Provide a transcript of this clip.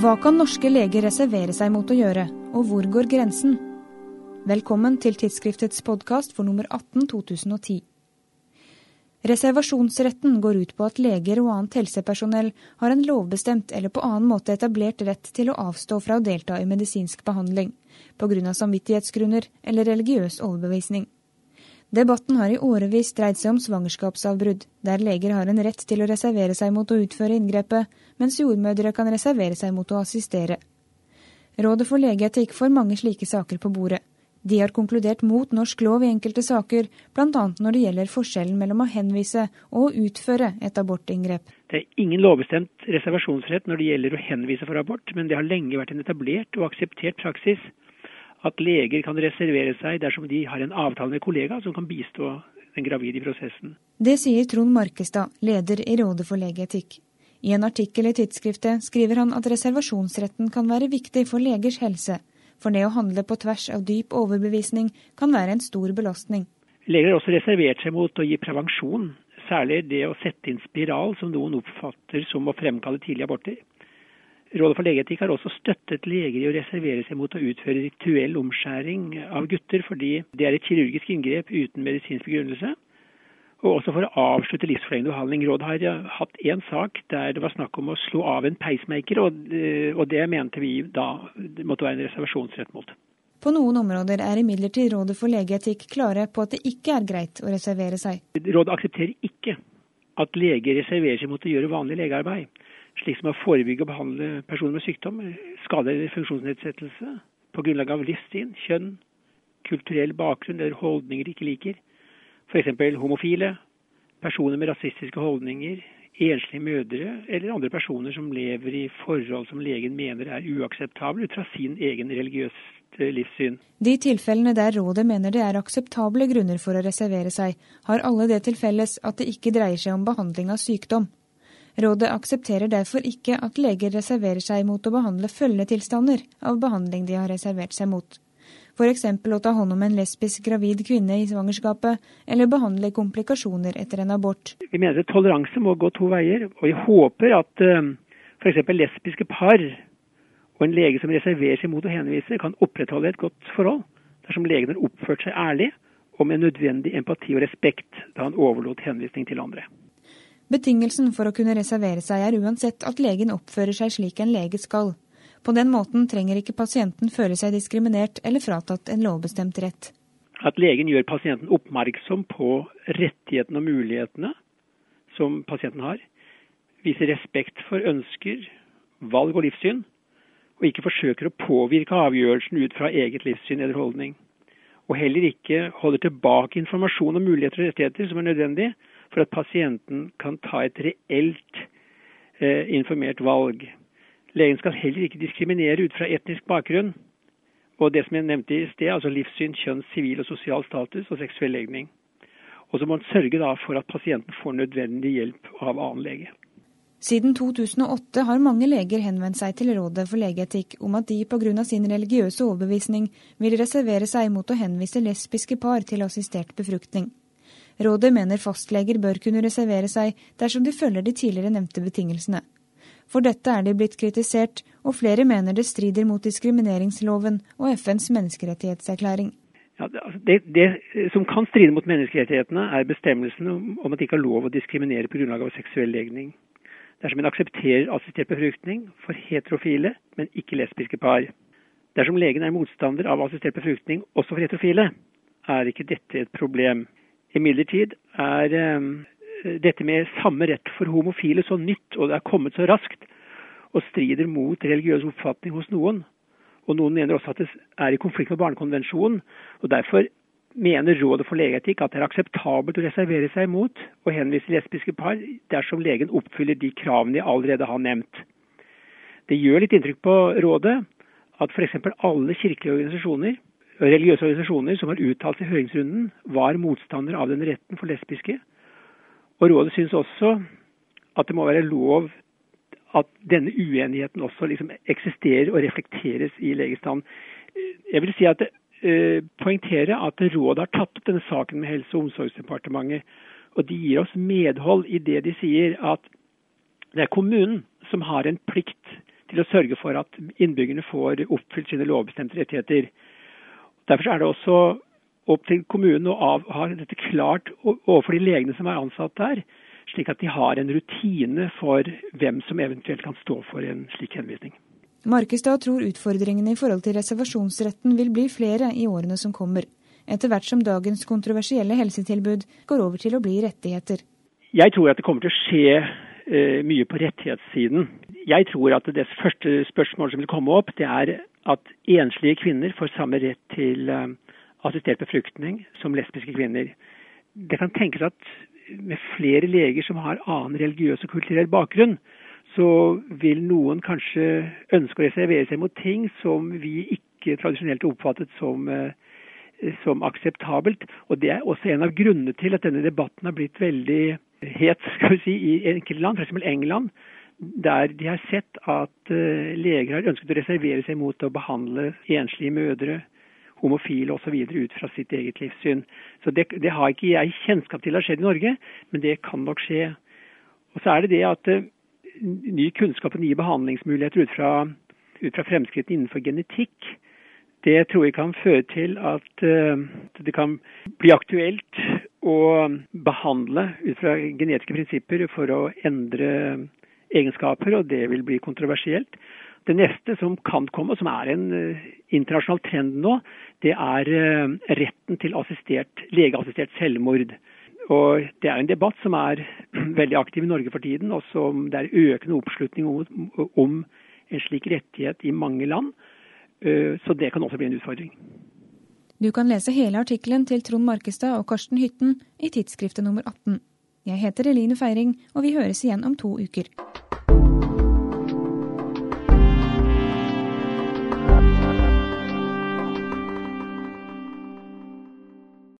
Hva kan norske leger reservere seg mot å gjøre, og hvor går grensen? Velkommen til tidsskriftets podkast for nummer 18 2010. Reservasjonsretten går ut på at leger og annet helsepersonell har en lovbestemt eller på annen måte etablert rett til å avstå fra å delta i medisinsk behandling, pga. samvittighetsgrunner eller religiøs overbevisning. Debatten har i årevis dreid seg om svangerskapsavbrudd, der leger har en rett til å reservere seg mot å utføre inngrepet, mens jordmødre kan reservere seg mot å assistere. Rådet for legeetikk får mange slike saker på bordet. De har konkludert mot norsk lov i enkelte saker, bl.a. når det gjelder forskjellen mellom å henvise og å utføre et abortinngrep. Det er ingen lovbestemt reservasjonsrett når det gjelder å henvise for abort, men det har lenge vært en etablert og akseptert praksis at leger kan reservere seg dersom de har en avtale med kollega som kan bistå den gravide i prosessen. Det sier Trond Markestad, leder i Rådet for legeetikk. I en artikkel i tidsskriftet skriver han at reservasjonsretten kan være viktig for legers helse, for det å handle på tvers av dyp overbevisning kan være en stor belastning. Leger har også reservert seg mot å gi prevensjon, særlig det å sette inn spiral, som noen oppfatter som å fremkalle tidlige aborter. Rådet for legeetikk har også støttet leger i å reservere seg mot å utføre rituell omskjæring av gutter, fordi det er et kirurgisk inngrep uten medisinsk begrunnelse. Og også for å avslutte livsforlengende behandling. Rådet har hatt én sak der det var snakk om å slå av en pacemaker, og, eh, og det mente vi da det måtte være en reservasjonsrett mot. På noen områder er imidlertid Rådet for legeetikk klare på at det ikke er greit å reservere seg. Rådet aksepterer ikke at leger reserverer seg mot å gjøre vanlig legearbeid slik som å forebygge og behandle personer med sykdom, skade eller funksjonsnedsettelse på grunnlag av livssyn, kjønn, kulturell bakgrunn eller holdninger de ikke liker. F.eks. homofile, personer med rasistiske holdninger, enslige mødre eller andre personer som lever i forhold som legen mener er uakseptable ut fra sin egen religiøse livssyn. De tilfellene der rådet mener det er akseptable grunner for å reservere seg, har alle det til felles at det ikke dreier seg om behandling av sykdom. Rådet aksepterer derfor ikke at leger reserverer seg mot å behandle følgetilstander av behandling de har reservert seg mot. F.eks. å ta hånd om en lesbisk gravid kvinne i svangerskapet, eller behandle komplikasjoner etter en abort. Vi mener at toleranse må gå to veier, og vi håper at uh, f.eks. lesbiske par og en lege som reserverer seg mot å henvise, kan opprettholde et godt forhold dersom legen har oppført seg ærlig og med nødvendig empati og respekt da han overlot henvisning til andre. Betingelsen for å kunne reservere seg er uansett at legen oppfører seg slik en lege skal. På den måten trenger ikke pasienten føle seg diskriminert eller fratatt en lovbestemt rett. At legen gjør pasienten oppmerksom på rettighetene og mulighetene som pasienten har. Viser respekt for ønsker, valg og livssyn. Og ikke forsøker å påvirke avgjørelsen ut fra eget livssyn eller holdning. Og heller ikke holder tilbake informasjon om muligheter og rettigheter som er nødvendig for at pasienten kan ta et reelt eh, informert valg. Legen skal heller ikke diskriminere ut fra etnisk bakgrunn. Og det som jeg nevnte i sted, altså livssyn, kjønn, sivil og sosial status og seksuell legning. Og så må man sørge for at pasienten får nødvendig hjelp av annen lege. Siden 2008 har mange leger henvendt seg til Rådet for legeetikk om at de pga. sin religiøse overbevisning vil reservere seg mot å henvise lesbiske par til assistert befruktning. Rådet mener fastleger bør kunne reservere seg dersom de følger de tidligere nevnte betingelsene. For dette er de blitt kritisert, og flere mener det strider mot diskrimineringsloven og FNs menneskerettighetserklæring. Ja, altså, det, det, som kan stride mot menneskerettighetene, er bestemmelsen om at det ikke er lov å diskriminere på grunnlag av seksuell legning. Dersom en aksepterer assistert befruktning for heterofile, men ikke lesbiske par. Dersom legen er motstander av assistert befruktning også for heterofile, er ikke dette et problem. Imidlertid er um, dette med samme rett for homofile så nytt, og det er kommet så raskt, og strider mot religiøs oppfatning hos noen. Og noen mener også at det er i konflikt med Barnekonvensjonen. og Derfor mener Rådet for legeetikk at det er akseptabelt å reservere seg mot å henvise lesbiske par dersom legen oppfyller de kravene jeg allerede har nevnt. Det gjør litt inntrykk på rådet at f.eks. alle kirkelige organisasjoner religiøse organisasjoner som har uttalt i høringsrunden, var motstandere av den retten for lesbiske. Og Rådet syns også at det må være lov at denne uenigheten også liksom eksisterer og reflekteres i legestanden. Jeg vil si at eh, poengtere at Rådet har tatt opp denne saken med Helse- og omsorgsdepartementet. Og de gir oss medhold i det de sier, at det er kommunen som har en plikt til å sørge for at innbyggerne får oppfylt sine lovbestemte rettigheter. Derfor er det også opp til kommunen å ha dette klart overfor de legene som er ansatt der, slik at de har en rutine for hvem som eventuelt kan stå for en slik henvisning. Markestad tror utfordringene i forhold til reservasjonsretten vil bli flere i årene som kommer, etter hvert som dagens kontroversielle helsetilbud går over til å bli rettigheter. Jeg tror at det kommer til å skje uh, mye på rettighetssiden. Jeg tror at det første spørsmålet som vil komme opp, det er at enslige kvinner får samme rett til uh, assistert befruktning som lesbiske kvinner. Det kan tenkes at med flere leger som har annen religiøs og kulturell bakgrunn, så vil noen kanskje ønske å reservere seg mot ting som vi ikke tradisjonelt oppfattet som, eh, som akseptabelt. Og Det er også en av grunnene til at denne debatten har blitt veldig het skal vi si, i enkelte land, f.eks. England. Der de har sett at uh, leger har ønsket å reservere seg mot å behandle enslige mødre, homofile osv. ut fra sitt eget livssyn. Så det, det, har ikke jeg kjennskap til har skjedd i Norge, men det kan nok skje. Og så er det det at uh, ny kunnskap og nye behandlingsmuligheter ut fra, ut fra fremskrittene innenfor genetikk, det tror jeg kan føre til at uh, det kan bli aktuelt å behandle ut fra genetiske prinsipper for å endre egenskaper, og det vil bli kontroversielt. Det neste som kan komme, som er en uh, internasjonal trend nå, det er uh, retten til assistert, legeassistert selvmord. Og Det er en debatt som er veldig aktiv i Norge for tiden, og som det er økende oppslutning om, om en slik rettighet i mange land. Eh, så det kan også bli en utfordring. Du kan lese hele artikkelen til Trond Markestad og Karsten Hytten i tidsskriftet nummer 18. Jeg heter Eline Feiring, og vi høres igjen om to uker.